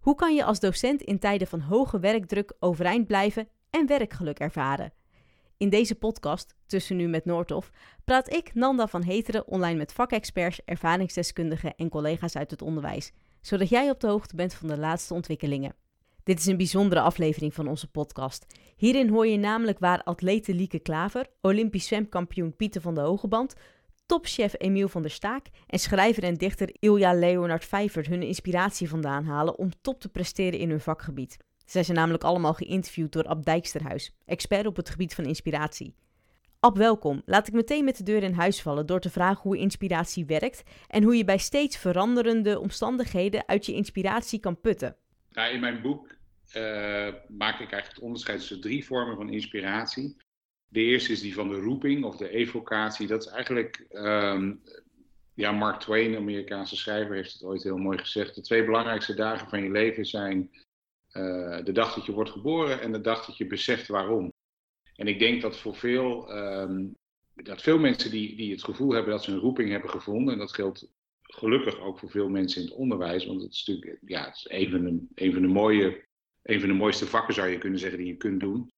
Hoe kan je als docent in tijden van hoge werkdruk overeind blijven en werkgeluk ervaren? In deze podcast, Tussen Nu met Noordhof, praat ik, Nanda van Heteren, online met vakexperts, ervaringsdeskundigen en collega's uit het onderwijs, zodat jij op de hoogte bent van de laatste ontwikkelingen. Dit is een bijzondere aflevering van onze podcast. Hierin hoor je namelijk waar atlete Lieke Klaver, Olympisch zwemkampioen Pieter van de Hogeband, topchef Emiel van der Staak en schrijver en dichter Ilja Leonard Vijvert hun inspiratie vandaan halen om top te presteren in hun vakgebied. Zij zijn namelijk allemaal geïnterviewd door Ab Dijksterhuis, expert op het gebied van inspiratie. Ab, welkom. Laat ik meteen met de deur in huis vallen door te vragen hoe inspiratie werkt en hoe je bij steeds veranderende omstandigheden uit je inspiratie kan putten. Nou, in mijn boek uh, maak ik eigenlijk het onderscheid tussen drie vormen van inspiratie. De eerste is die van de roeping of de evocatie. Dat is eigenlijk, um, ja, Mark Twain, Amerikaanse schrijver, heeft het ooit heel mooi gezegd. De twee belangrijkste dagen van je leven zijn uh, de dag dat je wordt geboren en de dag dat je beseft waarom. En ik denk dat voor veel, um, dat veel mensen die, die het gevoel hebben dat ze een roeping hebben gevonden, en dat geldt gelukkig ook voor veel mensen in het onderwijs, want het is natuurlijk ja, het is een, van de, een, mooie, een van de mooiste vakken zou je kunnen zeggen die je kunt doen.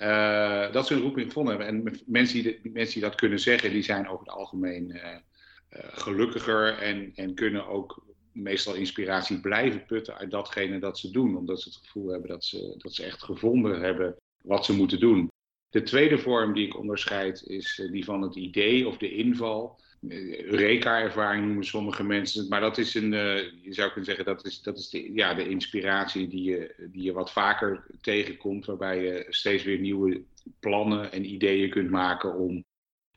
Uh, dat ze een roeping gevonden hebben. En mensen die, mensen die dat kunnen zeggen, die zijn over het algemeen uh, uh, gelukkiger en, en kunnen ook meestal inspiratie blijven putten uit datgene dat ze doen. Omdat ze het gevoel hebben dat ze, dat ze echt gevonden hebben wat ze moeten doen. De tweede vorm die ik onderscheid is die van het idee of de inval. Eureka-ervaring noemen sommige mensen. Maar dat is een, uh, je zou kunnen zeggen, dat is, dat is de, ja, de inspiratie die je, die je wat vaker tegenkomt. Waarbij je steeds weer nieuwe plannen en ideeën kunt maken om,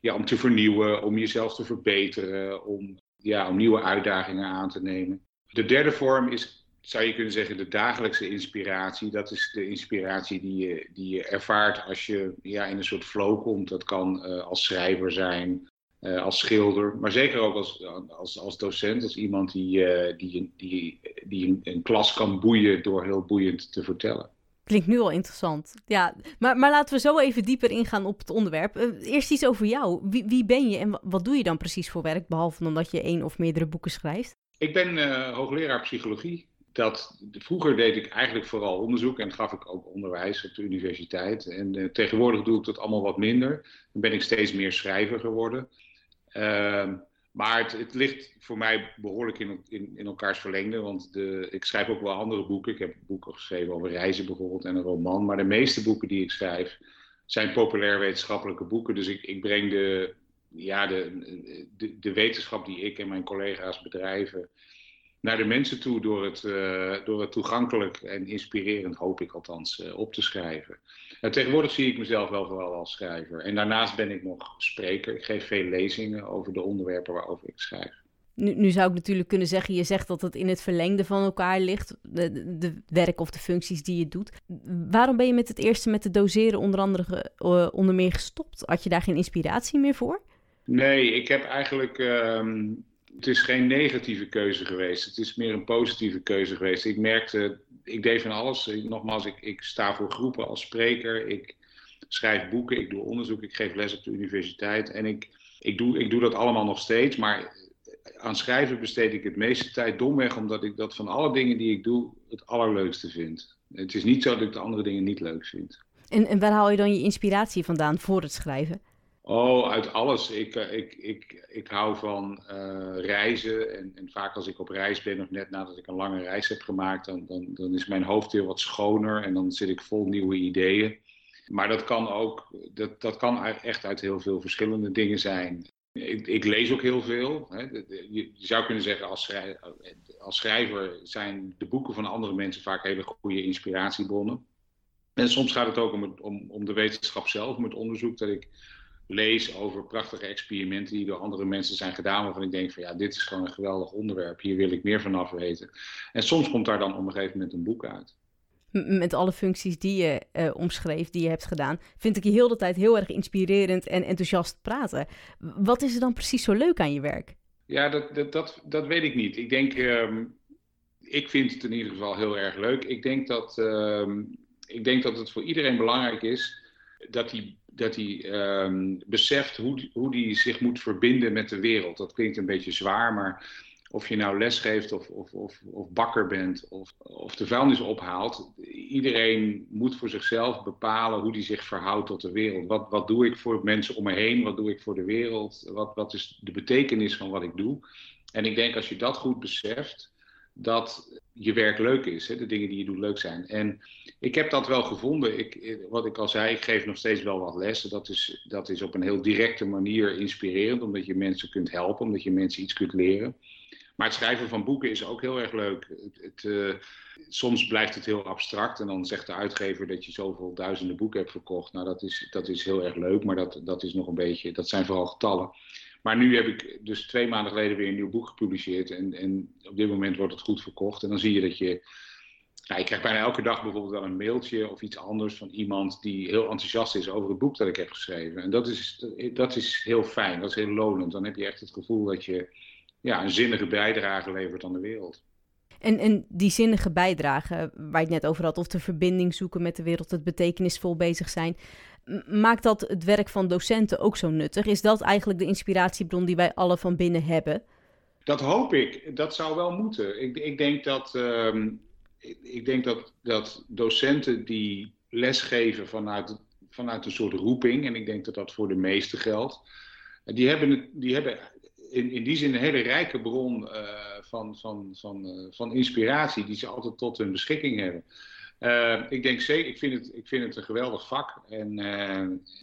ja, om te vernieuwen, om jezelf te verbeteren, om, ja, om nieuwe uitdagingen aan te nemen. De derde vorm is, zou je kunnen zeggen, de dagelijkse inspiratie. Dat is de inspiratie die je, die je ervaart als je ja, in een soort flow komt. Dat kan uh, als schrijver zijn, uh, als schilder, maar zeker ook als, als, als docent, als iemand die, uh, die, die, die een, een, klas kan boeien door heel boeiend te vertellen. Klinkt nu al interessant. Ja, maar, maar laten we zo even dieper ingaan op het onderwerp. Uh, eerst iets over jou. Wie, wie ben je en wat doe je dan precies voor werk, behalve dan dat je één of meerdere boeken schrijft? Ik ben hoogleraar psychologie. Dat, vroeger deed ik eigenlijk vooral onderzoek en gaf ik ook onderwijs op de universiteit. En tegenwoordig doe ik dat allemaal wat minder. Dan ben ik steeds meer schrijver geworden. Uh, maar het, ligt voor mij behoorlijk in, in, in, elkaars verlengde. Want de, ik schrijf ook wel andere boeken. Ik heb boeken geschreven over reizen bijvoorbeeld en een roman. Maar de meeste boeken die ik schrijf zijn populair wetenschappelijke boeken. Dus ik, ik breng de, ja, de, de, de, wetenschap die ik en mijn collega's bedrijven naar de mensen toe door het, uh, door het toegankelijk en inspirerend, hoop ik althans, uh, op te schrijven. Nou, tegenwoordig zie ik mezelf wel vooral als schrijver. En daarnaast ben ik nog spreker. Ik geef veel lezingen over de onderwerpen waarover ik schrijf. Nu, nu zou ik natuurlijk kunnen zeggen, je zegt dat het in het verlengde van elkaar ligt, de, de werk of de functies die je doet. Waarom ben je met het eerste met de doseren onder andere uh, onder meer gestopt? Had je daar geen inspiratie meer voor? Nee, ik heb eigenlijk um, het is geen negatieve keuze geweest. Het is meer een positieve keuze geweest. Ik merkte, ik deed van alles. Nogmaals, ik, ik sta voor groepen als spreker. Ik schrijf boeken, ik doe onderzoek, ik geef les op de universiteit. En ik, ik, doe, ik doe dat allemaal nog steeds. Maar aan schrijven besteed ik het meeste tijd domweg, omdat ik dat van alle dingen die ik doe het allerleukste vind. Het is niet zo dat ik de andere dingen niet leuk vind. En, en waar haal je dan je inspiratie vandaan voor het schrijven? Oh, uit alles. Ik, ik, ik, ik hou van uh, reizen. En, en, vaak als ik op reis ben, of net nadat ik een lange reis heb gemaakt, dan, dan, dan is mijn hoofd heel wat schoner en dan zit ik vol nieuwe ideeën. Maar dat kan ook, dat, dat kan echt uit heel veel verschillende dingen zijn. Ik, ik lees ook heel veel. Hè. Je zou kunnen zeggen, als schrijver, als schrijver zijn de boeken van andere mensen vaak hele goede inspiratiebronnen. En soms gaat het ook om, om, om de wetenschap zelf, om het onderzoek dat ik lees over prachtige experimenten die door andere mensen zijn gedaan, waarvan ik denk van ja, dit is gewoon een geweldig onderwerp, hier wil ik meer vanaf weten. En soms komt daar dan op een gegeven moment een boek uit. Met alle functies die je uh, omschreef, die je hebt gedaan, vind ik je heel de tijd heel erg inspirerend en enthousiast praten. Wat is er dan precies zo leuk aan je werk? Ja, dat, dat, dat, dat weet ik niet. Ik denk, um, ik vind het in ieder geval heel erg leuk. Ik denk dat, um, ik denk dat het voor iedereen belangrijk is dat hij dat hij um, beseft hoe, hoe hij zich moet verbinden met de wereld. Dat klinkt een beetje zwaar, maar of je nou lesgeeft of, of, of, of bakker bent of, of de vuilnis ophaalt. Iedereen moet voor zichzelf bepalen hoe die zich verhoudt tot de wereld. Wat, wat doe ik voor mensen om me heen? Wat doe ik voor de wereld? Wat, wat is de betekenis van wat ik doe? En ik denk als je dat goed beseft, dat je werk leuk is. Hè? De dingen die je doet leuk zijn. En ik heb dat wel gevonden. Ik, wat ik al zei, ik geef nog steeds wel wat lessen. Dat is, dat is op een heel directe manier inspirerend, omdat je mensen kunt helpen, omdat je mensen iets kunt leren. Maar het schrijven van boeken is ook heel erg leuk. Het, het, uh, soms blijft het heel abstract en dan zegt de uitgever dat je zoveel duizenden boeken hebt verkocht. Nou, dat is, dat is heel erg leuk, maar dat, dat is nog een beetje, dat zijn vooral getallen. Maar nu heb ik dus twee maanden geleden weer een nieuw boek gepubliceerd. En, en op dit moment wordt het goed verkocht. En dan zie je dat je. Ik krijg bijna elke dag bijvoorbeeld wel een mailtje of iets anders van iemand die heel enthousiast is over het boek dat ik heb geschreven. En dat is, dat is heel fijn, dat is heel lonend. Dan heb je echt het gevoel dat je ja, een zinnige bijdrage levert aan de wereld. En, en die zinnige bijdrage waar je het net over had, of de verbinding zoeken met de wereld, het betekenisvol bezig zijn, maakt dat het werk van docenten ook zo nuttig? Is dat eigenlijk de inspiratiebron die wij alle van binnen hebben? Dat hoop ik. Dat zou wel moeten. Ik, ik denk dat, uh, ik, denk dat, dat docenten die lesgeven vanuit, vanuit een soort roeping, en ik denk dat dat voor de meesten geldt, die hebben, die hebben in, in die zin een hele rijke bron uh, van, van, van, uh, van inspiratie die ze altijd tot hun beschikking hebben. Uh, ik denk zeker, ik vind, het, ik vind het een geweldig vak. En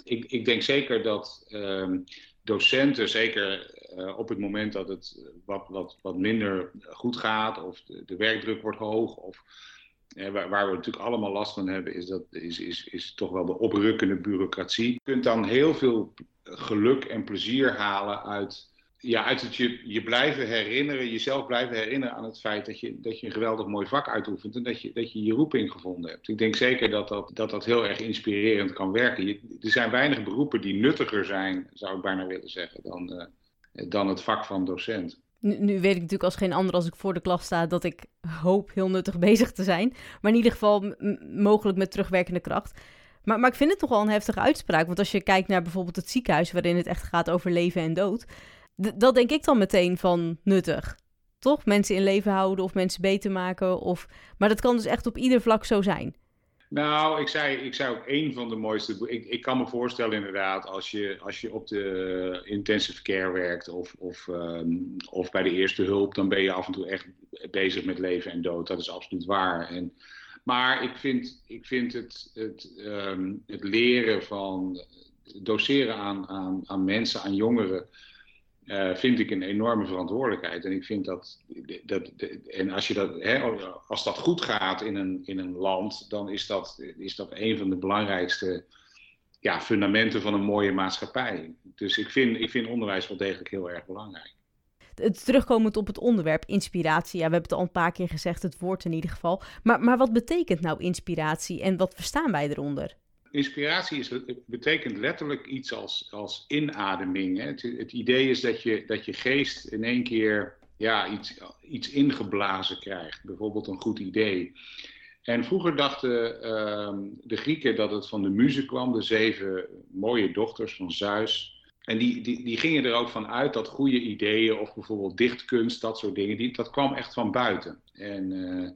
ik, ik denk zeker dat ehm, docenten, zeker op het moment dat het wat, wat, wat minder goed gaat, of de, werkdruk wordt hoog, of waar, waar, we natuurlijk allemaal last van hebben, is, dat, is, is, is toch wel de oprukkende bureaucratie. Je kunt dan heel veel geluk en plezier halen uit ja, uit het je, je blijven herinneren, jezelf blijven herinneren aan het feit dat je, dat je een geweldig mooi vak uitoefent en dat je, dat je je roeping gevonden hebt. Ik denk zeker dat dat, dat, dat heel erg inspirerend kan werken. Er zijn weinig beroepen die nuttiger zijn, zou ik bijna willen zeggen, dan, uh, dan het vak van docent. Nu, nu, weet ik natuurlijk als geen ander als ik voor de klas sta dat ik hoop heel nuttig bezig te zijn. Maar in ieder geval mogelijk met terugwerkende kracht. Maar, maar ik vind het toch wel een heftige uitspraak. Want als je kijkt naar bijvoorbeeld het ziekenhuis, waarin het echt gaat over leven en dood dat denk ik dan meteen van nuttig. Toch? Mensen in leven houden of mensen beter maken. Of... Maar dat kan dus echt op ieder vlak zo zijn. Nou, ik zei, ik zei ook één van de mooiste. Ik, ik kan me voorstellen, inderdaad, als je, als je op de intensive care werkt of, of, um, of bij de eerste hulp, dan ben je af en toe echt bezig met leven en dood. Dat is absoluut waar. En, maar ik vind, ik vind het, het, um, het leren van doseren aan, aan, aan mensen, aan jongeren. Uh, vind ik een enorme verantwoordelijkheid. En ik vind dat, dat, en als, je dat, hè, als dat goed gaat in een, in een land, dan is dat, is dat een van de belangrijkste ja, fundamenten van een mooie maatschappij. Dus ik vind, ik vind onderwijs wel degelijk heel erg belangrijk. Terugkomend op het onderwerp inspiratie, ja, we hebben het al een paar keer gezegd, het woord in ieder geval. Maar, maar wat betekent nou inspiratie en wat verstaan wij eronder? Inspiratie is, betekent letterlijk iets als, als inademing. Hè? Het, idee is dat je, dat je geest in één keer ja, iets, iets ingeblazen krijgt. Bijvoorbeeld een goed idee. En vroeger dachten uh, de Grieken dat het van de muze kwam, de zeven mooie dochters van Zeus. En die, die, die gingen er ook van uit dat goede ideeën, of bijvoorbeeld dichtkunst, dat soort dingen, die, dat kwam echt van buiten. En uh,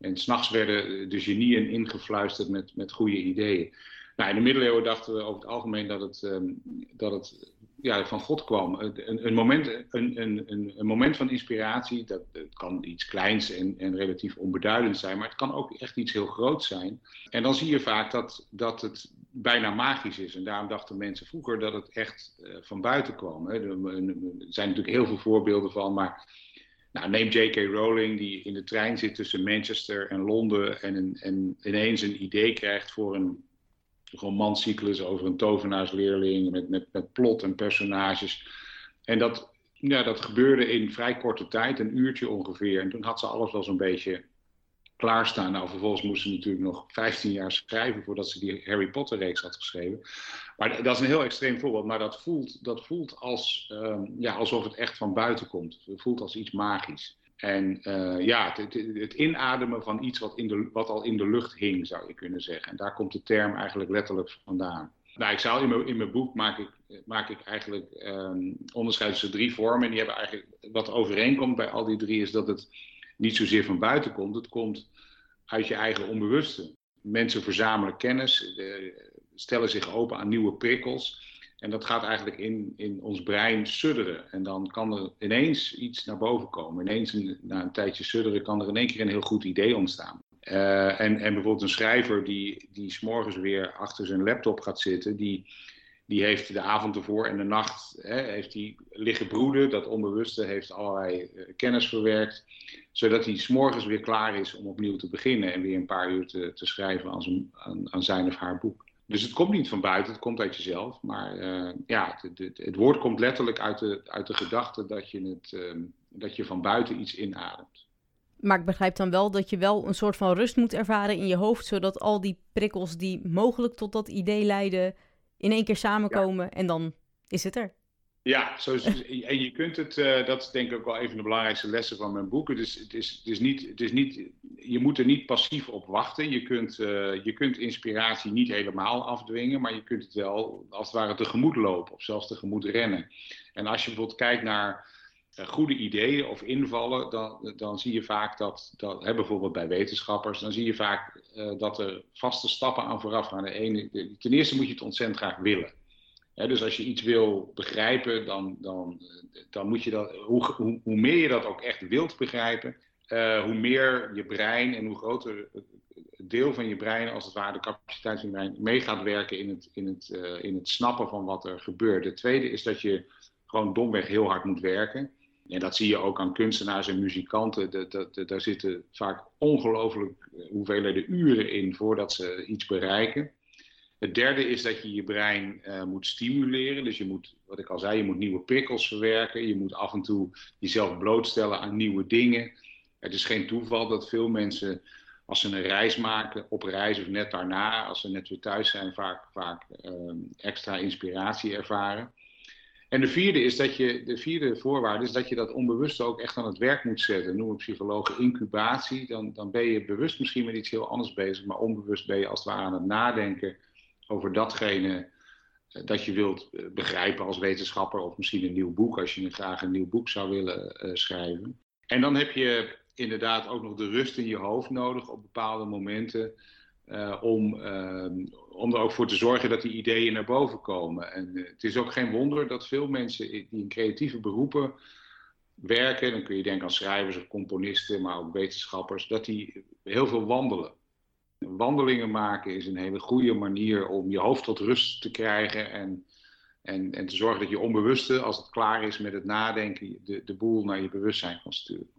en s'nachts werden de genieën ingefluisterd met, met goede ideeën. Nou, in de middeleeuwen dachten we over het algemeen dat het, um, dat het ja, van God kwam. Een, een, moment, een, een, een, moment van inspiratie, dat, kan iets kleins en, en relatief onbeduidend zijn, maar het kan ook echt iets heel groots zijn. En dan zie je vaak dat, dat het bijna magisch is. En daarom dachten mensen vroeger dat het echt uh, van buiten kwam. Er zijn natuurlijk heel veel voorbeelden van, maar nou, neem J.K. Rowling, die in de trein zit tussen Manchester en Londen en, en ineens een idee krijgt voor een romancyclus over een tovenaarsleerling met, met, met plot en personages. En dat, ja, dat gebeurde in vrij korte tijd, een uurtje ongeveer. En toen had ze alles wel zo'n beetje klaarstaan. Nou, vervolgens moest ze natuurlijk nog 15 jaar schrijven voordat ze die Harry Potter reeks had geschreven. Maar dat is een heel extreem voorbeeld, maar dat voelt, dat voelt als, um, ja, alsof het echt van buiten komt. Het voelt als iets magisch. En uh, ja, het, het, inademen van iets wat, in de, wat al in de lucht hing, zou je kunnen zeggen. En daar komt de term eigenlijk letterlijk vandaan. Nou, ik zou in mijn, in mijn boek maak ik, maak ik eigenlijk um, onderscheid tussen drie vormen. En die hebben eigenlijk, wat overeenkomt bij al die drie, is dat het niet zozeer van buiten komt. Het komt uit je eigen onbewuste. Mensen verzamelen kennis, stellen zich open aan nieuwe prikkels. En dat gaat eigenlijk in, in ons brein sudderen. En dan kan er ineens iets naar boven komen. Ineens, na een tijdje sudderen, kan er in één keer een heel goed idee ontstaan. Uh, en, en bijvoorbeeld een schrijver die, die s'morgens weer achter zijn laptop gaat zitten, die, die heeft de avond ervoor en de nacht hè, heeft hij liggen broeden. Dat onbewuste heeft allerlei uh, kennis verwerkt, zodat hij s'morgens weer klaar is om opnieuw te beginnen en weer een paar uur te, te schrijven aan zijn, aan, zijn of haar boek. Dus het komt niet van buiten, het komt uit jezelf. Maar uh, ja, het, het, woord komt letterlijk uit de, uit de gedachte dat je, het, uh, dat je van buiten iets inademt. Maar ik begrijp dan wel dat je wel een soort van rust moet ervaren in je hoofd, zodat al die prikkels die mogelijk tot dat idee leiden, in één keer samenkomen ja. en dan is het er. Ja, zo is en je kunt het, uh, dat is denk ik ook wel een van de belangrijkste lessen van mijn boek. Is, het is, het is, niet, het is niet, je moet er niet passief op wachten. Je kunt, uh, je kunt inspiratie niet helemaal afdwingen, maar je kunt het wel als het ware tegemoet lopen of zelfs tegemoet rennen. En als je bijvoorbeeld kijkt naar goede ideeën of invallen, dan, dan zie je vaak dat, dat hè, bijvoorbeeld bij wetenschappers, dan zie je vaak dat er vaste stappen aan vooraf gaan. De ene, de, ten eerste moet je het ontzettend graag willen dus als je iets wil begrijpen, dan, dan, dan moet je dat, hoe, hoe, hoe meer je dat ook echt wilt begrijpen, hoe meer je brein en hoe groter het deel van je brein, als het ware de capaciteit van je brein, mee gaat werken in het, in, het, in het snappen van wat er gebeurt. De tweede is dat je gewoon domweg heel hard moet werken. En dat zie je ook aan kunstenaars en muzikanten. Daar zitten vaak ongelooflijk hoeveelheden uren in voordat ze iets bereiken. Het derde is dat je je brein uh, moet stimuleren. Dus je moet, wat ik al zei, je moet nieuwe prikkels verwerken. Je moet af en toe jezelf blootstellen aan nieuwe dingen. Het is geen toeval dat veel mensen, als ze een reis maken, op reis of net daarna, als ze net weer thuis zijn, vaak, vaak uh, extra inspiratie ervaren. En de vierde, is dat je, de vierde voorwaarde is dat je dat onbewust ook echt aan het werk moet zetten. Noemen psychologen incubatie. Dan, dan ben je bewust misschien met iets heel anders bezig, maar onbewust ben je als het ware aan het nadenken over datgene eh, dat je wilt eh, begrijpen als wetenschapper, of misschien een nieuw boek, als je graag een nieuw boek zou willen uh, schrijven. En dan heb je inderdaad ook nog de rust in je hoofd nodig op bepaalde momenten. Uh, om, uh, om er ook voor te zorgen dat die ideeën naar boven komen. En uh, het is ook geen wonder dat veel mensen die in creatieve beroepen werken, dan kun je denken aan schrijvers of componisten, maar ook wetenschappers, dat die heel veel wandelen. Wandelingen maken is een hele goede manier om je hoofd tot rust te krijgen en, en, en te zorgen dat je onbewuste, als het klaar is met het nadenken, de, de boel naar je bewustzijn kan sturen.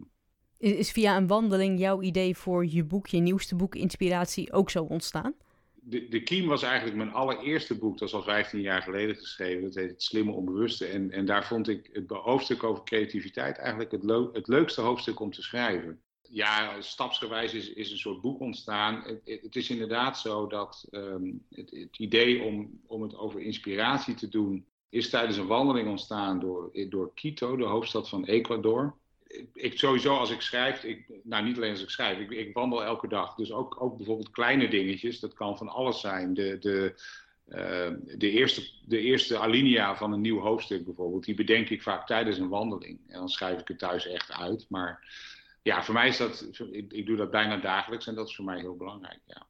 Is via een wandeling jouw idee voor je boek, je nieuwste boek, Inspiratie, ook zo ontstaan? De, de Kiem was eigenlijk mijn allereerste boek, dat is al 15 jaar geleden geschreven. Dat heet Het Slimme Onbewuste. En, en daar vond ik het hoofdstuk over creativiteit eigenlijk het, het leukste hoofdstuk om te schrijven ja, stapsgewijs is, is een soort boek ontstaan. Het, het is inderdaad zo dat um, het, het, idee om, om het over inspiratie te doen, is tijdens een wandeling ontstaan door, door Quito, de hoofdstad van Ecuador. Ik, sowieso als ik schrijf, ik, nou niet alleen als ik schrijf, ik, ik wandel elke dag. Dus ook, ook bijvoorbeeld kleine dingetjes, dat kan van alles zijn. De, de, uh, de, eerste, de eerste alinea van een nieuw hoofdstuk bijvoorbeeld, die bedenk ik vaak tijdens een wandeling. En dan schrijf ik het thuis echt uit. Maar ja, voor mij is dat, ik, ik, doe dat bijna dagelijks en dat is voor mij heel belangrijk, ja.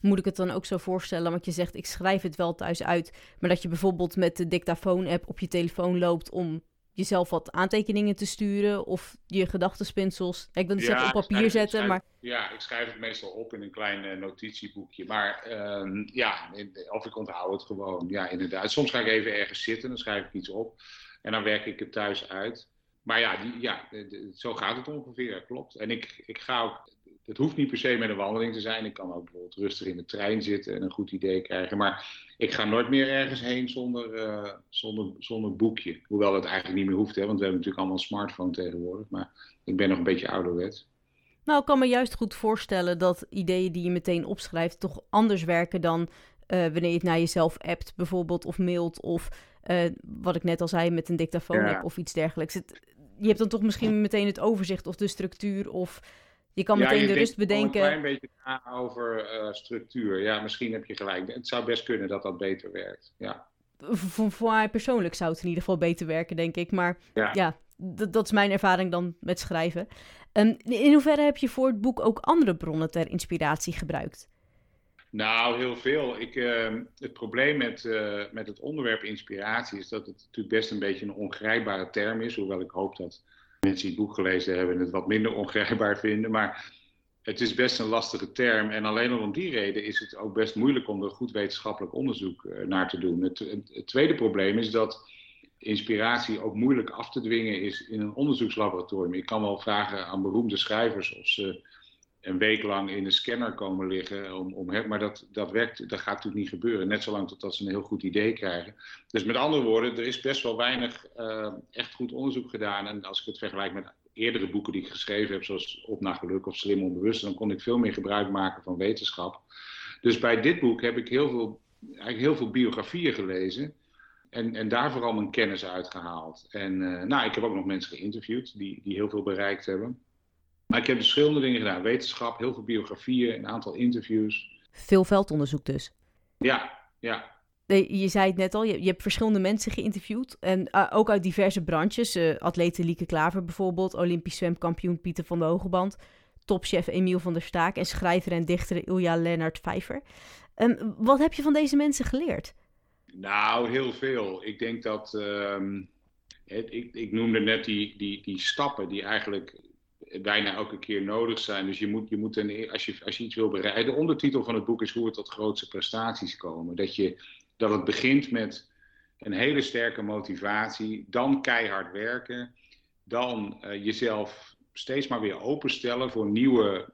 Moet ik het dan ook zo voorstellen, want je zegt ik schrijf het wel thuis uit, maar dat je bijvoorbeeld met de dictafoon-app op je telefoon loopt om jezelf wat aantekeningen te sturen of je gedachtenspinsels, ik wil niet ja, zeggen op papier zetten, maar... Ja, ik schrijf het meestal op in een klein uh, notitieboekje, maar uh, ja, of ik onthoud het gewoon, ja inderdaad. Soms ga ik even ergens zitten, dan schrijf ik iets op en dan werk ik het thuis uit. Maar ja, die, ja, zo gaat het ongeveer, klopt. En ik, ik ga ook, het hoeft niet per se met een wandeling te zijn. Ik kan ook bijvoorbeeld rustig in de trein zitten en een goed idee krijgen. Maar ik ga nooit meer ergens heen zonder, uh, zonder, zonder boekje. Hoewel dat eigenlijk niet meer hoeft, hè, want we hebben natuurlijk allemaal een smartphone tegenwoordig. Maar ik ben nog een beetje ouderwets. Nou, ik kan me juist goed voorstellen dat ideeën die je meteen opschrijft toch anders werken dan uh, wanneer je het naar jezelf appt bijvoorbeeld of mailt of uh, wat ik net al zei met een dictafoon ja. of iets dergelijks. Het, je hebt dan toch misschien meteen het overzicht of de structuur of Je kan meteen de rust bedenken. een klein beetje na over uh, structuur. Ja, misschien heb je gelijk. Het zou best kunnen dat dat beter werkt. Ja. Voor, voor mij persoonlijk zou het in ieder geval beter werken, denk ik. Maar ja, ja dat is mijn ervaring dan met schrijven. Um, in hoeverre heb je voor het boek ook andere bronnen ter inspiratie gebruikt? Nou, heel veel. Ik, uh, het probleem met, uh, met het onderwerp inspiratie is dat het natuurlijk best een beetje een ongrijpbare term is. Hoewel ik hoop dat mensen die het boek gelezen hebben het wat minder ongrijpbaar vinden. Maar het is best een lastige term. En alleen al om die reden is het ook best moeilijk om er goed wetenschappelijk onderzoek uh, naar te doen. Het, het, tweede probleem is dat inspiratie ook moeilijk af te dwingen is in een onderzoekslaboratorium. Ik kan wel vragen aan beroemde schrijvers of ze een week lang in een scanner komen liggen. Om, om, maar dat, dat werkt, dat gaat natuurlijk niet gebeuren. Net zolang totdat ze een heel goed idee krijgen. Dus met andere woorden, er is best wel weinig uh, echt goed onderzoek gedaan. En als ik het vergelijk met eerdere boeken die ik geschreven heb, zoals Op naar Geluk of Slim Onbewust, dan kon ik veel meer gebruik maken van wetenschap. Dus bij dit boek heb ik heel veel, eigenlijk heel veel biografieën gelezen. En, en daar vooral mijn kennis uitgehaald. En uh, nou, ik heb ook nog mensen geïnterviewd die, die heel veel bereikt hebben. Maar ik heb verschillende dingen gedaan. Wetenschap, heel veel biografieën, een aantal interviews. Veel veldonderzoek dus. Ja, ja. Je zei het net al, je, je hebt verschillende mensen geïnterviewd. En uh, ook uit diverse branches. Uh, atlete Lieke Klaver bijvoorbeeld, Olympisch zwemkampioen Pieter van de Hogeband, topchef Emiel van der Staak en schrijver en dichter Ilja Lennart Vijver. Um, wat heb je van deze mensen geleerd? Nou, heel veel. Ik denk dat, um, het, ik, ik noemde net die, die, die stappen die eigenlijk bijna elke keer nodig zijn. Dus je moet, je moet een, als, je, als je iets wil bereiken. De ondertitel van het boek is hoe we tot grootste prestaties komen. Dat, je, dat het begint met een hele sterke motivatie, dan keihard werken, dan uh, jezelf steeds maar weer openstellen voor nieuwe,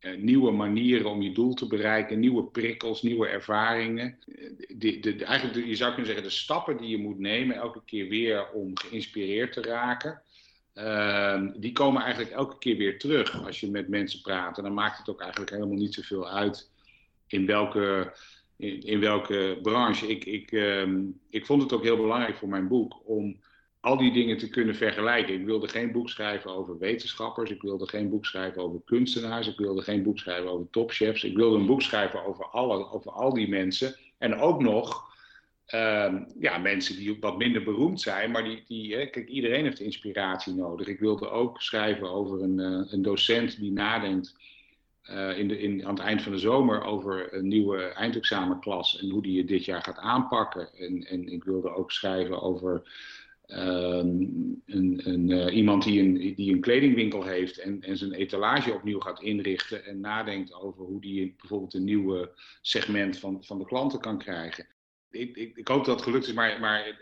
uh, nieuwe manieren om je doel te bereiken, nieuwe prikkels, nieuwe ervaringen. De, de, eigenlijk, je zou kunnen zeggen, de stappen die je moet nemen elke keer weer om geïnspireerd te raken. Ehm, die komen eigenlijk elke keer weer terug als je met mensen praat. En dan maakt het ook eigenlijk helemaal niet zoveel uit in welke, in, welke branche. Ik, ik, uh, ik vond het ook heel belangrijk voor mijn boek om al die dingen te kunnen vergelijken. Ik wilde geen boek schrijven over wetenschappers, ik wilde geen boek schrijven over kunstenaars, ik wilde geen boek schrijven over topchefs. Ik wilde een boek schrijven over, alle, over al die mensen. En ook nog Ehm, ja, mensen die wat minder beroemd zijn, maar die, die hè, kijk, iedereen heeft inspiratie nodig. Ik wilde ook schrijven over een, uh, een docent die nadenkt uh, in de, in, aan het eind van de zomer over een nieuwe eindexamenklas en hoe die je dit jaar gaat aanpakken. En, en ik wilde ook schrijven over um, een, een, uh, iemand die een, die een kledingwinkel heeft en, en zijn etalage opnieuw gaat inrichten en nadenkt over hoe die bijvoorbeeld een nieuwe segment van, van de klanten kan krijgen ik, ik, ik, hoop dat het gelukt is, maar, maar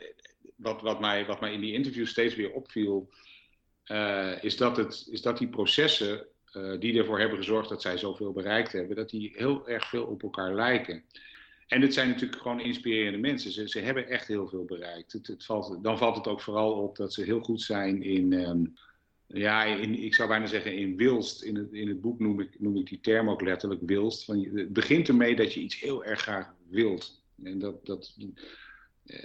wat, wat, mij, wat mij in die interview steeds weer opviel, uh, is, dat het, is dat die processen uh, die ervoor hebben gezorgd dat zij zoveel bereikt hebben, dat die heel erg veel op elkaar lijken. En het zijn natuurlijk gewoon inspirerende mensen. Ze, ze hebben echt heel veel bereikt. Het, valt, dan valt het ook vooral op dat ze heel goed zijn in, um, ja, in, ik zou bijna zeggen in wilst. In het, in het boek noem ik, noem ik die term ook letterlijk wilst. Van, het begint ermee dat je iets heel erg graag wilt. En dat, dat uh,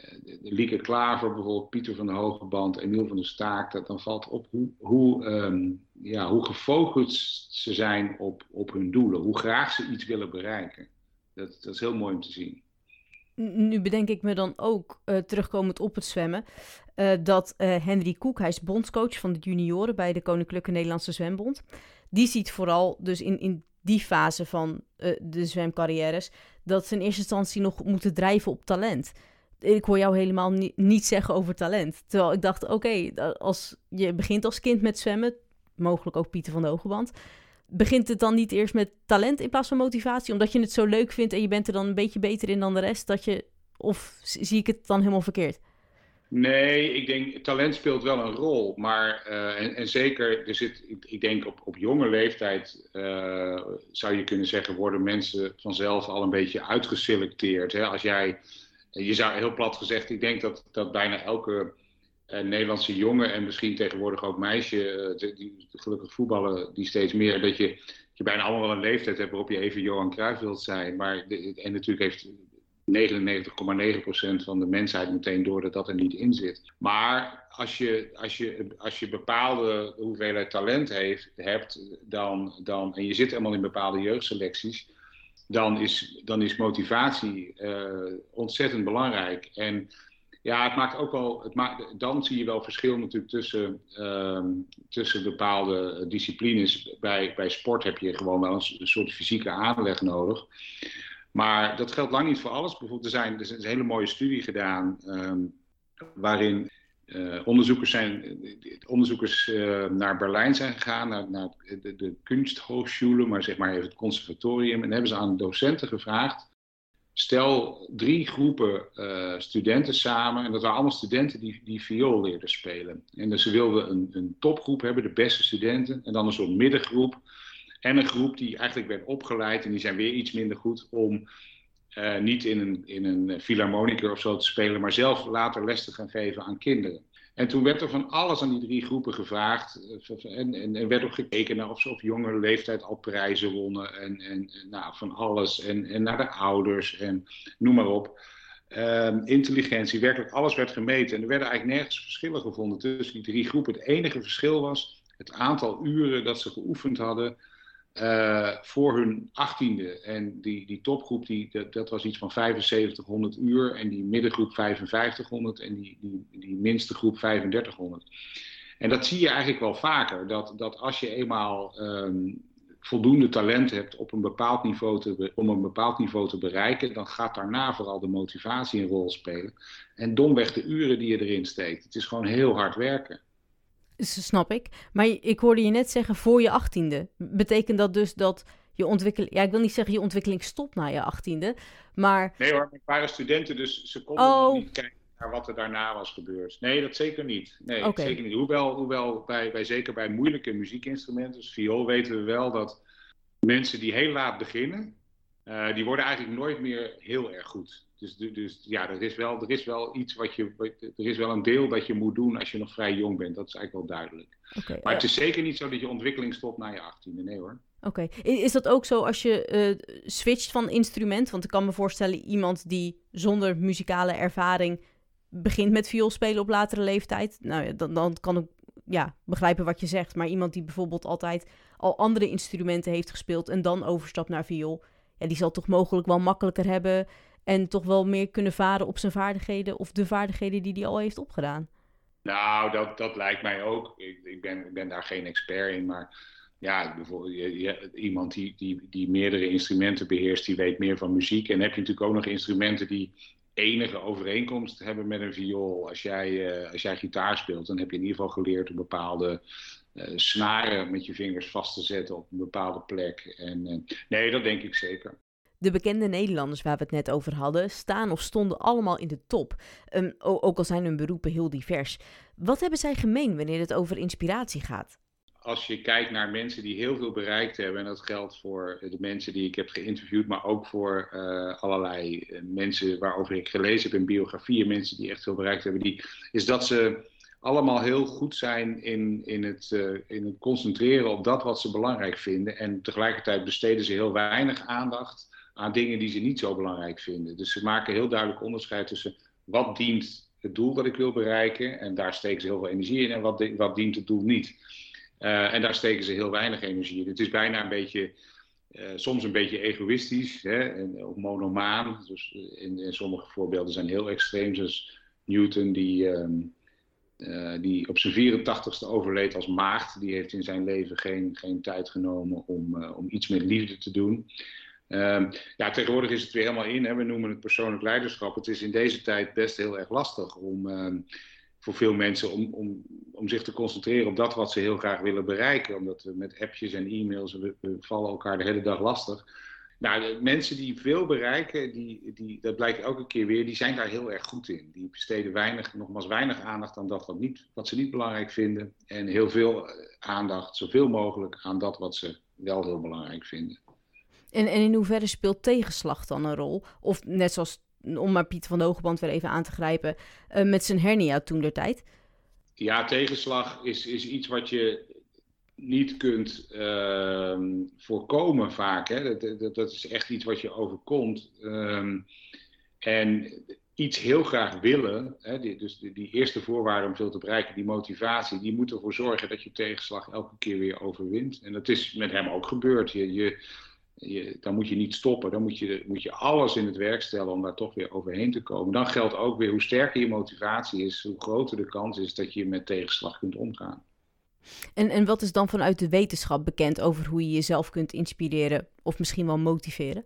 Lieke Klaver, bijvoorbeeld Pieter van de Hogeband, Emiel van der Staak, dat dan valt op hoe, hoe, um, ja, hoe gefocust ze zijn op, op hun doelen, hoe graag ze iets willen bereiken. Dat, dat is heel mooi om te zien. Nu bedenk ik me dan ook, uh, terugkomend op het zwemmen, uh, dat Henry Koek, hij is bondscoach van de junioren bij de Koninklijke Nederlandse Zwembond. Die ziet vooral dus in, in die fase van de zwemcarrières dat ze in eerste instantie nog moeten drijven op talent. Ik hoor jou helemaal ni niet zeggen over talent. Terwijl ik dacht, oké, als je begint als kind met zwemmen, mogelijk ook Pieter van de Hogeband, begint het dan niet eerst met talent in plaats van motivatie? Omdat je het zo leuk vindt en je bent er dan een beetje beter in dan de rest, dat je, of zie ik het dan helemaal verkeerd? Nee, ik denk talent speelt wel een rol. Maar uh, en, zeker, er zit, ik, denk op, op jonge leeftijd uh, zou je kunnen zeggen, worden mensen vanzelf al een beetje uitgeselecteerd. Hè? Als jij, je zou heel plat gezegd, ik denk dat, dat bijna elke uh, Nederlandse jongen en misschien tegenwoordig ook meisje, die gelukkig voetballen die steeds meer, dat je, je bijna allemaal wel een leeftijd hebt waarop je even Johan Cruijff wilt zijn. Maar en natuurlijk heeft 99,9% van de mensheid meteen door dat dat er niet in zit. Maar als je, als je, als je bepaalde hoeveelheid talent heeft, hebt dan, dan, en je zit helemaal in bepaalde jeugdselecties, dan is, dan is motivatie uh, ontzettend belangrijk. En ja, het maakt ook wel, het maakt, dan zie je wel verschil natuurlijk tussen, uh, tussen bepaalde disciplines. Bij, bij sport heb je gewoon wel een, soort fysieke aanleg nodig. Maar dat geldt lang niet voor alles. Bijvoorbeeld, er, zijn, er is een hele mooie studie gedaan um, waarin uh, onderzoekers, zijn, onderzoekers uh, naar Berlijn zijn gegaan, naar, naar de, de maar zeg maar even het conservatorium. En hebben ze aan docenten gevraagd stel drie groepen uh, studenten samen. En dat waren allemaal studenten die, die viool leerden spelen. En dus ze wilden een, een topgroep hebben, de beste studenten. En dan een soort middengroep. En een groep die eigenlijk werd opgeleid. En die zijn weer iets minder goed om uh, niet in een, in een of zo te spelen. Maar zelf later les te gaan geven aan kinderen. En toen werd er van alles aan die drie groepen gevraagd. Eh, en, en, en werd ook gekeken naar of ze op jongere leeftijd al prijzen wonnen. En, en nou, van alles. En, en naar de ouders en noem maar op. Um, intelligentie, werkelijk alles werd gemeten. En er werden eigenlijk nergens verschillen gevonden tussen die drie groepen. Het enige verschil was het aantal uren dat ze geoefend hadden uh, voor hun achttiende. En die, die topgroep, die, dat, was iets van 7500 uur. En die middengroep 5500 en die, die, die minste groep 3500. En dat zie je eigenlijk wel vaker. Dat, dat als je eenmaal um, voldoende talent hebt op een bepaald niveau te, om een bepaald niveau te bereiken, dan gaat daarna vooral de motivatie een rol spelen. En domweg de uren die je erin steekt. Het is gewoon heel hard werken. Snap ik. Maar ik hoorde je net zeggen voor je achttiende. Betekent dat dus dat je ontwikkeling... Ja, ik wil niet zeggen je ontwikkeling stopt na je achttiende, maar... Nee hoor, het waren studenten, dus ze konden oh. nog niet kijken naar wat er daarna was gebeurd. Nee, dat zeker niet. Nee, zeker niet. Hoewel, hoewel bij, bij, zeker bij moeilijke muziekinstrumenten, dus viool, weten we wel dat mensen die heel laat beginnen, uh, die worden eigenlijk nooit meer heel erg goed. Dus, dus ja, er is, wel, er is wel iets wat je. Er is wel een deel dat je moet doen als je nog vrij jong bent. Dat is eigenlijk wel duidelijk. Okay, maar het is zeker niet zo dat je ontwikkeling stopt na je achttiende. Nee hoor. Oké. Is dat ook zo als je uh, switcht van instrument? Want ik kan me voorstellen, iemand die zonder muzikale ervaring begint met viool spelen op latere leeftijd. Nou ja, dan, dan kan ik ja, begrijpen wat je zegt. Maar iemand die bijvoorbeeld altijd al andere instrumenten heeft gespeeld en dan overstapt naar viool. Ja, die zal toch mogelijk wel makkelijker hebben en toch wel meer kunnen varen op zijn vaardigheden of de vaardigheden die hij al heeft opgedaan. Nou, dat, dat lijkt mij ook. Ik, ik, ben, ik ben daar geen expert in, maar ja, bijvoorbeeld je, iemand die, die, die meerdere instrumenten beheerst, die weet meer van muziek. En heb je natuurlijk ook nog instrumenten die enige overeenkomst hebben met een viool. Als jij, uh, als jij gitaar speelt, dan heb je in ieder geval geleerd om bepaalde uh, snaren met je vingers vast te zetten op een bepaalde plek. En, uh, nee, dat denk ik zeker. De bekende Nederlanders waar we het net over hadden, staan of stonden allemaal in de top. Um, ook al zijn hun beroepen heel divers. Wat hebben zij gemeen wanneer het over inspiratie gaat? Als je kijkt naar mensen die heel veel bereikt hebben, en dat geldt voor de mensen die ik heb geïnterviewd, maar ook voor uh, allerlei eh, mensen waarover ik gelezen heb in biografieën, mensen die echt veel bereikt hebben, die, is dat ze allemaal heel goed zijn in, in, het, uh, in het concentreren op dat wat ze belangrijk vinden. En tegelijkertijd besteden ze heel weinig aandacht aan dingen die ze niet zo belangrijk vinden. Dus ze maken heel duidelijk onderscheid tussen wat dient het doel dat ik wil bereiken, en daar steken ze heel veel energie in, en wat, wat dient het doel niet. Uh, en daar steken ze heel weinig energie in. Het is bijna een beetje, uh, soms een beetje egoïstisch, hè, en, monomaan. Dus in, in, sommige voorbeelden zijn heel extreem, zoals Newton, die, uh, die op zijn 84ste overleed als maagd. Die heeft in zijn leven geen, geen tijd genomen om, om iets met liefde te doen. Um, ja, tegenwoordig is het weer helemaal in. Hè. We noemen het persoonlijk leiderschap. Het is in deze tijd best heel erg lastig om um, voor veel mensen om, om, om zich te concentreren op dat wat ze heel graag willen bereiken. Omdat we met appjes en e-mails, we, vallen elkaar de hele dag lastig. Nou, mensen die veel bereiken, die, die, dat blijkt elke keer weer, die zijn daar heel erg goed in. Die besteden weinig, nogmaals weinig aandacht aan dat wat, niet, wat ze niet belangrijk vinden. En heel veel eh, aandacht, zoveel mogelijk, aan dat wat ze wel heel belangrijk vinden. En, en in hoeverre speelt tegenslag dan een rol? Of net zoals, om maar Piet van de Hogeband weer even aan te grijpen, uh, met zijn hernia toen der tijd? Ja, tegenslag is, is iets wat je niet kunt uh, voorkomen vaak. Hè? Dat, dat, dat, is echt iets wat je overkomt. Um, En iets heel graag willen, hè, dus die, eerste voorwaarde om veel te bereiken, die motivatie, die moet ervoor zorgen dat je tegenslag elke keer weer overwint. En dat is met hem ook gebeurd. Je, je, dan moet je niet stoppen, dan moet je, moet je alles in het werk stellen om daar toch weer overheen te komen. Dan geldt ook weer hoe sterker je motivatie is, hoe groter de kans is dat je met tegenslag kunt omgaan. En, en wat is dan vanuit de wetenschap bekend over hoe je jezelf kunt inspireren of misschien wel motiveren?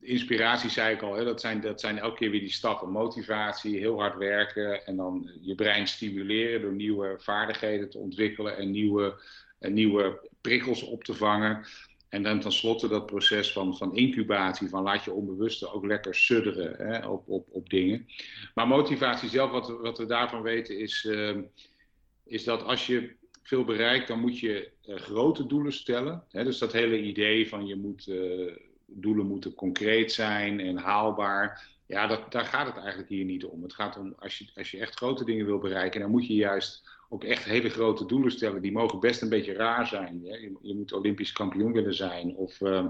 Inspiratie zei ik al, hè, dat, zijn, dat zijn elke keer weer die stappen. Motivatie, heel hard werken en dan je brein stimuleren door nieuwe vaardigheden te ontwikkelen en nieuwe, en nieuwe prikkels op te vangen. En dan tenslotte dat proces van, van incubatie, van laat je onbewuste ook lekker sudderen hè, op, op, op dingen. Maar motivatie zelf, wat, wat we daarvan weten, is, uh, is dat als je veel bereikt, dan moet je uh, grote doelen stellen. Hè, dus dat hele idee van je moet, uh, doelen moeten concreet zijn en haalbaar. Ja, dat, daar gaat het eigenlijk hier niet om. Het gaat om, als je, als je echt grote dingen wil bereiken, dan moet je juist ook echt hele grote doelen stellen. Die mogen best een beetje raar zijn. Hè? Je, moet Olympisch kampioen willen zijn of uh,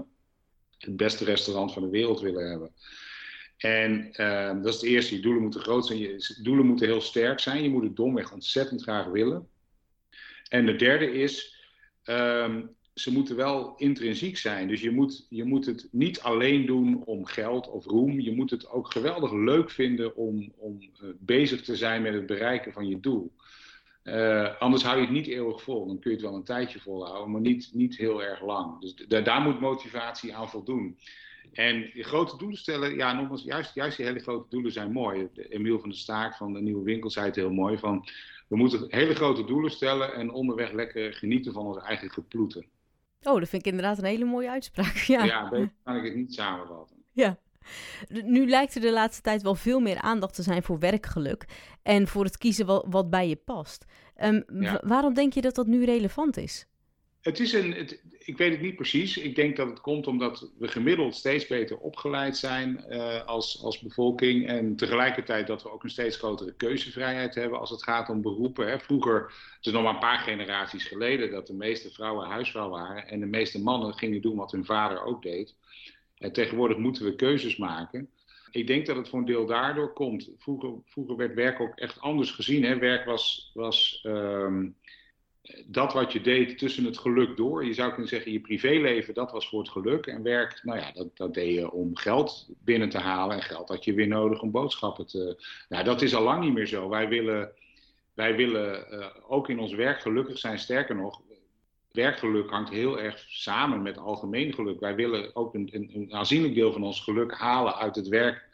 het beste restaurant van de wereld willen hebben. En uh, dat is het eerste. Je doelen moeten groot zijn. Je doelen moeten heel sterk zijn. Je moet het domweg ontzettend graag willen. En de derde is, um, ze moeten wel intrinsiek zijn. Dus je moet, je moet het niet alleen doen om geld of roem. Je moet het ook geweldig leuk vinden om, om uh, bezig te zijn met het bereiken van je doel. Uh, anders hou je het niet eeuwig vol. Dan kun je het wel een tijdje volhouden, maar niet, niet heel erg lang. Dus daar moet motivatie aan voldoen. En grote doelen stellen, ja, nogmaals, juist, juist die hele grote doelen zijn mooi. Emiel van der Staak van de Nieuwe Winkel zei het heel mooi. Van, we moeten hele grote doelen stellen en onderweg lekker genieten van ons eigen geploeten. Oh, dat vind ik inderdaad een hele mooie uitspraak. Ja, ja beter kan ik het niet samenvatten. Ja. Nu lijkt er de laatste tijd wel veel meer aandacht te zijn voor werkgeluk en voor het kiezen wat, wat bij je past. Um, ja. Waarom denk je dat dat nu relevant is? Het is een, het, ik weet het niet precies. Ik denk dat het komt omdat we gemiddeld steeds beter opgeleid zijn uh, als, als bevolking. En tegelijkertijd dat we ook een steeds grotere keuzevrijheid hebben als het gaat om beroepen. Hè. Vroeger, het is nog maar een paar generaties geleden, dat de meeste vrouwen huisvrouw waren. En de meeste mannen gingen doen wat hun vader ook deed. En tegenwoordig moeten we keuzes maken. Ik denk dat het voor een deel daardoor komt. Vroeger, vroeger werd werk ook echt anders gezien. Hè. Werk was. was um, dat wat je deed tussen het geluk door. Je zou kunnen zeggen, je privéleven, dat was voor het geluk. En werk, nou ja, dat, dat deed je om geld binnen te halen. En geld had je weer nodig om boodschappen te... Nou, dat is al lang niet meer zo. Wij willen, wij willen uh, ook in ons werk gelukkig zijn. Sterker nog, werkgeluk hangt heel erg samen met algemeen geluk. Wij willen ook een, een, een aanzienlijk deel van ons geluk halen uit het werk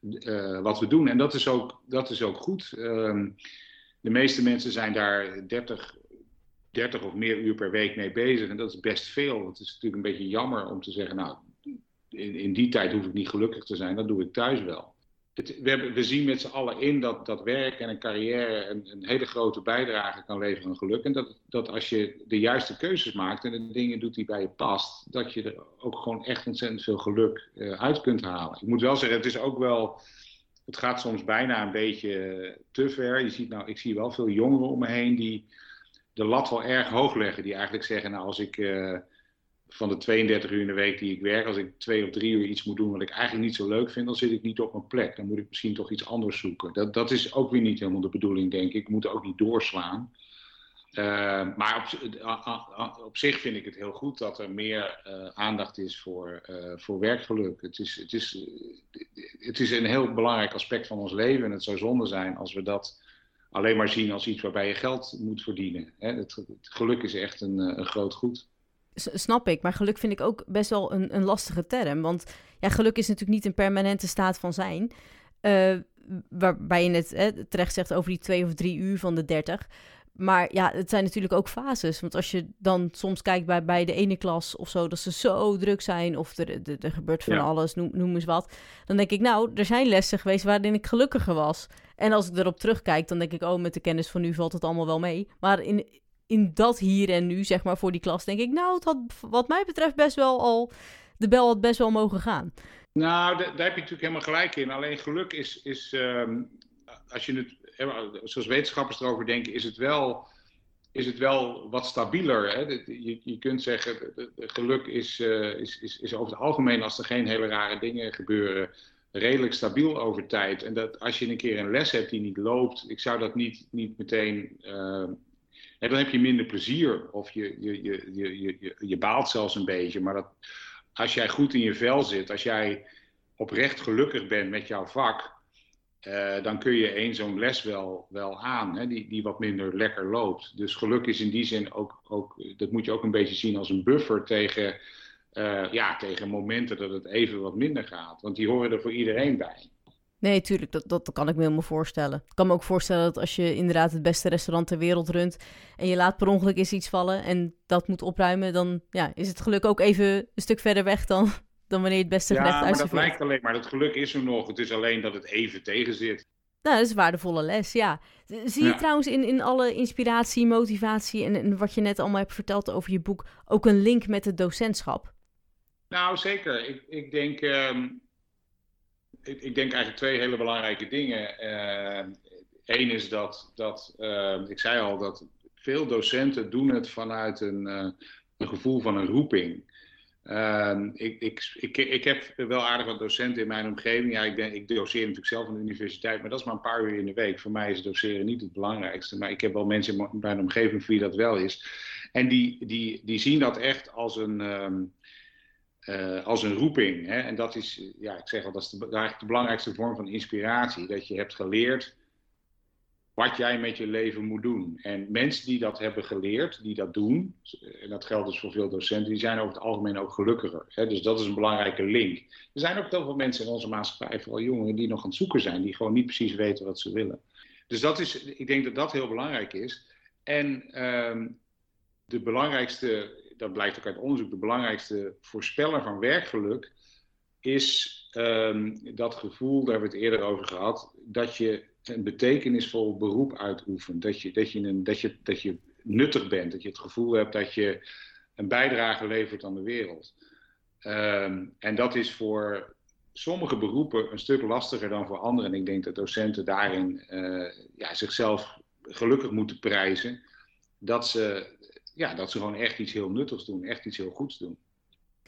uh, wat we doen. En dat is ook, dat is ook goed. Uh, de meeste mensen zijn daar 30 30 of meer uur per week mee bezig. En dat is best veel. Het is natuurlijk een beetje jammer om te zeggen, nou, in, in die tijd hoef ik niet gelukkig te zijn, dat doe ik thuis wel. We, we, zien met z'n allen in dat, dat werk en een carrière een, een, hele grote bijdrage kan leveren aan geluk. En dat, dat als je de juiste keuzes maakt en de dingen doet die bij je past, dat je er ook gewoon echt ontzettend veel geluk uh, uit kunt halen. Ik moet wel zeggen, het is ook wel. Het gaat soms bijna een beetje te ver. Je ziet nou, ik zie wel veel jongeren om me heen die de lat wel erg hoog leggen. Die eigenlijk zeggen, nou als ik uh, van de 32 uur in de week die ik werk, als ik twee of drie uur iets moet doen wat ik eigenlijk niet zo leuk vind, dan zit ik niet op mijn plek. Dan moet ik misschien toch iets anders zoeken. Dat, dat is ook weer niet helemaal de bedoeling, denk ik. Ik moet ook niet doorslaan. Uh, maar op, op, zich vind ik het heel goed dat er meer uh, aandacht is voor, voor werkgeluk. Het is, het, is, het is een heel belangrijk aspect van ons leven en het zou zonde zijn als we dat alleen maar zien als iets waarbij je geld moet verdienen. Hè? Het, het, geluk is echt een, eh, een groot goed. Snap ik, maar geluk vind ik ook best wel een, een lastige term. Want ja, geluk is natuurlijk niet een permanente staat van zijn. Uh, waarbij je het terecht zegt over die twee of drie uur van de dertig. Maar ja, het zijn natuurlijk ook fases. Want als je dan soms kijkt bij, bij de ene klas of zo, dat ze zo druk zijn of er, er, er gebeurt van ja. alles, noem, noem eens wat. Dan denk ik, nou, er zijn lessen geweest waarin ik gelukkiger was. En als ik erop terugkijk, dan denk ik, oh, met de kennis van nu valt het allemaal wel mee. Maar in, in dat hier en nu, zeg maar, voor die klas, denk ik, nou, het had wat mij betreft best wel al, de bel had best wel mogen gaan. Nou, daar heb je natuurlijk helemaal gelijk in. Alleen geluk is, is um, als je het zoals wetenschappers erover denken, is het wel, is het wel wat stabieler. Hè? Je, je kunt zeggen, geluk is, uh, is, is, is over het algemeen, als er geen hele rare dingen gebeuren, redelijk stabiel over tijd. En dat als je een keer een les hebt die niet loopt, ik zou dat niet, niet meteen. Uh, dan heb je minder plezier of je, je, je, je, je, je baalt zelfs een beetje. Maar dat, als jij goed in je vel zit, als jij oprecht gelukkig bent met jouw vak, uh, dan kun je één zo'n les wel, wel aan, hè, die, die wat minder lekker loopt. Dus geluk is in die zin ook, ook, dat moet je ook een beetje zien als een buffer tegen, uh, ja, tegen momenten dat het even wat minder gaat. Want die horen er voor iedereen bij. Nee, tuurlijk, dat, dat kan ik me helemaal voorstellen. Ik kan me ook voorstellen dat als je inderdaad het beste restaurant ter wereld runt en je laat per ongeluk eens iets vallen en dat moet opruimen, dan ja, is het geluk ook even een stuk verder weg dan, dan wanneer je het beste gerecht Ja, maar dat lijkt alleen maar. Het geluk is er nog. Het is alleen dat het even tegen zit. Nou, dat is een waardevolle les, ja. Zie je trouwens in, in alle inspiratie, motivatie en, en, wat je net allemaal hebt verteld over je boek ook een link met het docentschap? Nou, zeker. Ik, ik denk, um, ik, ik, denk eigenlijk twee hele belangrijke dingen. Eén uh, is dat, dat uh, ik zei al, dat veel docenten doen het vanuit een, uh, een gevoel van een roeping. Uh, ik, ik, ik, ik heb wel aardig wat docenten in mijn omgeving. Ja, ik, ben, ik doseer natuurlijk zelf aan de universiteit, maar dat is maar een paar uur in de week. Voor mij is doseren niet het belangrijkste. Maar ik heb wel mensen in mijn omgeving voor wie dat wel is. En die, die, die zien dat echt als een, um, uh, als een roeping. Hè? En dat is, ja, ik zeg al, dat is de, eigenlijk de belangrijkste vorm van inspiratie. Dat je hebt geleerd wat jij met je leven moet doen. En mensen die dat hebben geleerd, die dat doen, en dat geldt dus voor veel docenten, die zijn over het algemeen ook gelukkiger. Hè? Dus dat is een belangrijke link. Er zijn ook heel veel mensen in onze maatschappij, vooral jongeren, die nog aan het zoeken zijn, die gewoon niet precies weten wat ze willen. Dus dat is, ik denk dat dat heel belangrijk is. En um, de belangrijkste, dat blijkt ook uit onderzoek, de belangrijkste voorspeller van werkgeluk is um, dat gevoel, daar hebben we het eerder over gehad, dat je een betekenisvol beroep uitoefent. Dat je, dat, je een, dat, je, dat je nuttig bent, dat je het gevoel hebt dat je een bijdrage levert aan de wereld. Um, en dat is voor sommige beroepen een stuk lastiger dan voor anderen. En ik denk dat docenten daarin uh, ja, zichzelf gelukkig moeten prijzen. Dat ze, ja, dat ze gewoon echt iets heel nuttigs doen, echt iets heel goeds doen.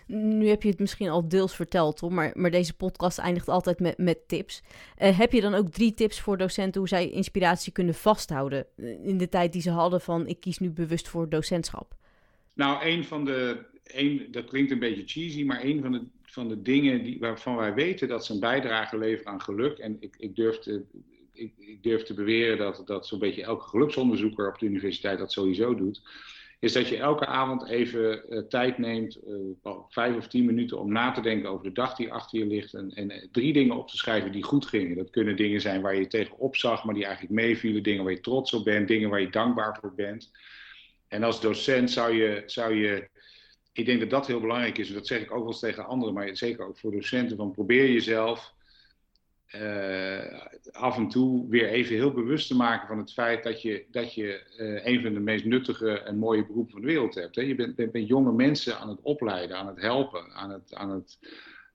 Nu heb je het misschien al deels verteld, hoor, maar, maar deze podcast eindigt altijd met, met tips. Uh, heb je dan ook drie tips voor docenten hoe zij inspiratie kunnen vasthouden in de tijd die ze hadden van ik kies nu bewust voor docentschap? Nou, een van de, een, dat klinkt een beetje cheesy, maar een van de, van de dingen die, waarvan wij weten dat ze een bijdrage leveren aan geluk, en ik, ik durf te, ik, ik, durf te beweren dat, dat zo'n beetje elke geluksonderzoeker op de universiteit dat sowieso doet, is dat je elke avond even uh, tijd neemt, uh, vijf of tien minuten, om na te denken over de dag die achter je ligt. En, en, drie dingen op te schrijven die goed gingen. Dat kunnen dingen zijn waar je tegenop zag, maar die eigenlijk meevielen. Dingen waar je trots op bent, dingen waar je dankbaar voor bent. En als docent zou je, zou je ik denk dat dat heel belangrijk is. Dat zeg ik ook wel eens tegen anderen, maar zeker ook voor docenten. Van probeer jezelf af en toe weer even heel bewust te maken van het feit dat je, dat je uh, een van de meest nuttige en mooie beroepen van de wereld hebt. Hè? Je bent, bent, bent, jonge mensen aan het opleiden, aan het helpen, aan het, aan het,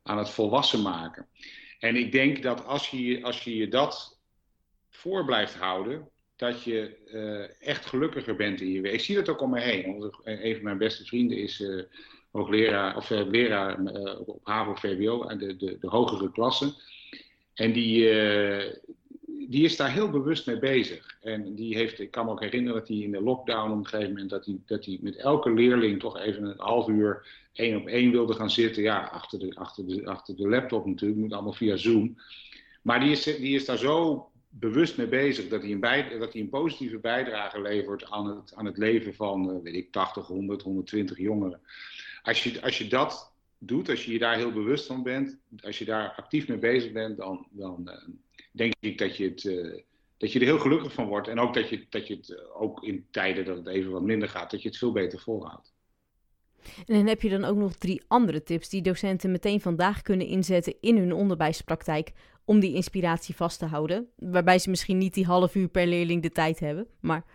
aan het volwassen maken. En ik denk dat als je, als je je dat voor blijft houden, dat je uh, echt gelukkiger bent in je werk. Ik zie dat ook om me heen. Een van mijn beste vrienden is hoogleraar, of leraar op HAVO, VWO, de, de, de hogere klassen. En die, uh, die is daar heel bewust mee bezig. En die heeft, ik kan me ook herinneren dat hij in de lockdown op een gegeven moment, dat hij, dat hij met elke leerling toch even een half uur één op één wilde gaan zitten. Ja, achter de, achter de, achter de laptop natuurlijk, moet allemaal via Zoom. Maar die is, die is daar zo bewust mee bezig dat hij een, bij, dat hij een positieve bijdrage levert aan het, aan het leven van, uh, weet ik, 80, 100, 120 jongeren. Als je, als je dat doet, als je je daar heel bewust van bent, als je daar actief mee bezig bent, dan, dan uh, denk ik dat je, het, uh, dat je er heel gelukkig van wordt. En ook dat je, dat je het uh, ook in tijden dat het even wat minder gaat, dat je het veel beter volhoudt. En dan heb je dan ook nog drie andere tips die docenten meteen vandaag kunnen inzetten in hun onderwijspraktijk om die inspiratie vast te houden. Waarbij ze misschien niet die half uur per leerling de tijd hebben, maar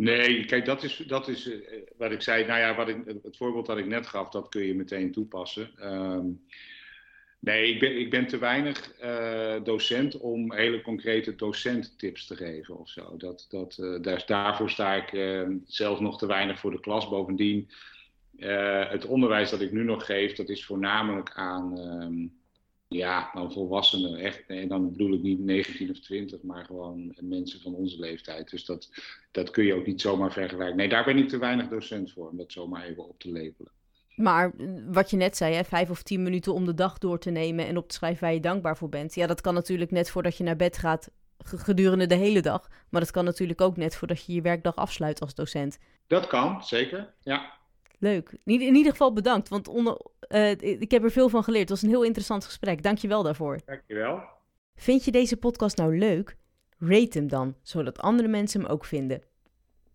Nee, kijk, dat is, dat is uh, wat ik zei. Nou ja, wat ik, het voorbeeld dat ik net gaf, dat kun je meteen toepassen. Um, nee, ik ben, ik ben te weinig uh, docent om hele concrete docenttips te geven of zo. Dat, dat, uh, daar, daarvoor sta ik ehm, zelf nog te weinig voor de klas. Bovendien, het onderwijs dat ik nu nog geef, dat is voornamelijk aan, um, Ja, dan volwassenen, echt. En dan bedoel ik niet 19 of 20, maar gewoon mensen van onze leeftijd. Dus dat, dat kun je ook niet zomaar vergelijken. Nee, daar ben ik te weinig docent voor om dat zomaar even op te labelen. Maar eh, wat je net zei, hè, vijf of tien minuten om de dag door te nemen en op te schrijven waar je dankbaar voor bent. Ja, dat kan natuurlijk net voordat je naar bed gaat gedurende de hele dag. Maar dat kan natuurlijk ook net voordat je je werkdag afsluit als docent. Dat kan, zeker. Ja. Leuk. In, in ieder geval bedankt, want onder, uh, ik heb er veel van geleerd. Het was een heel interessant gesprek. Dank je wel daarvoor. Dank je wel. Vind je deze podcast nou leuk? Rate hem dan, zodat andere mensen hem ook vinden.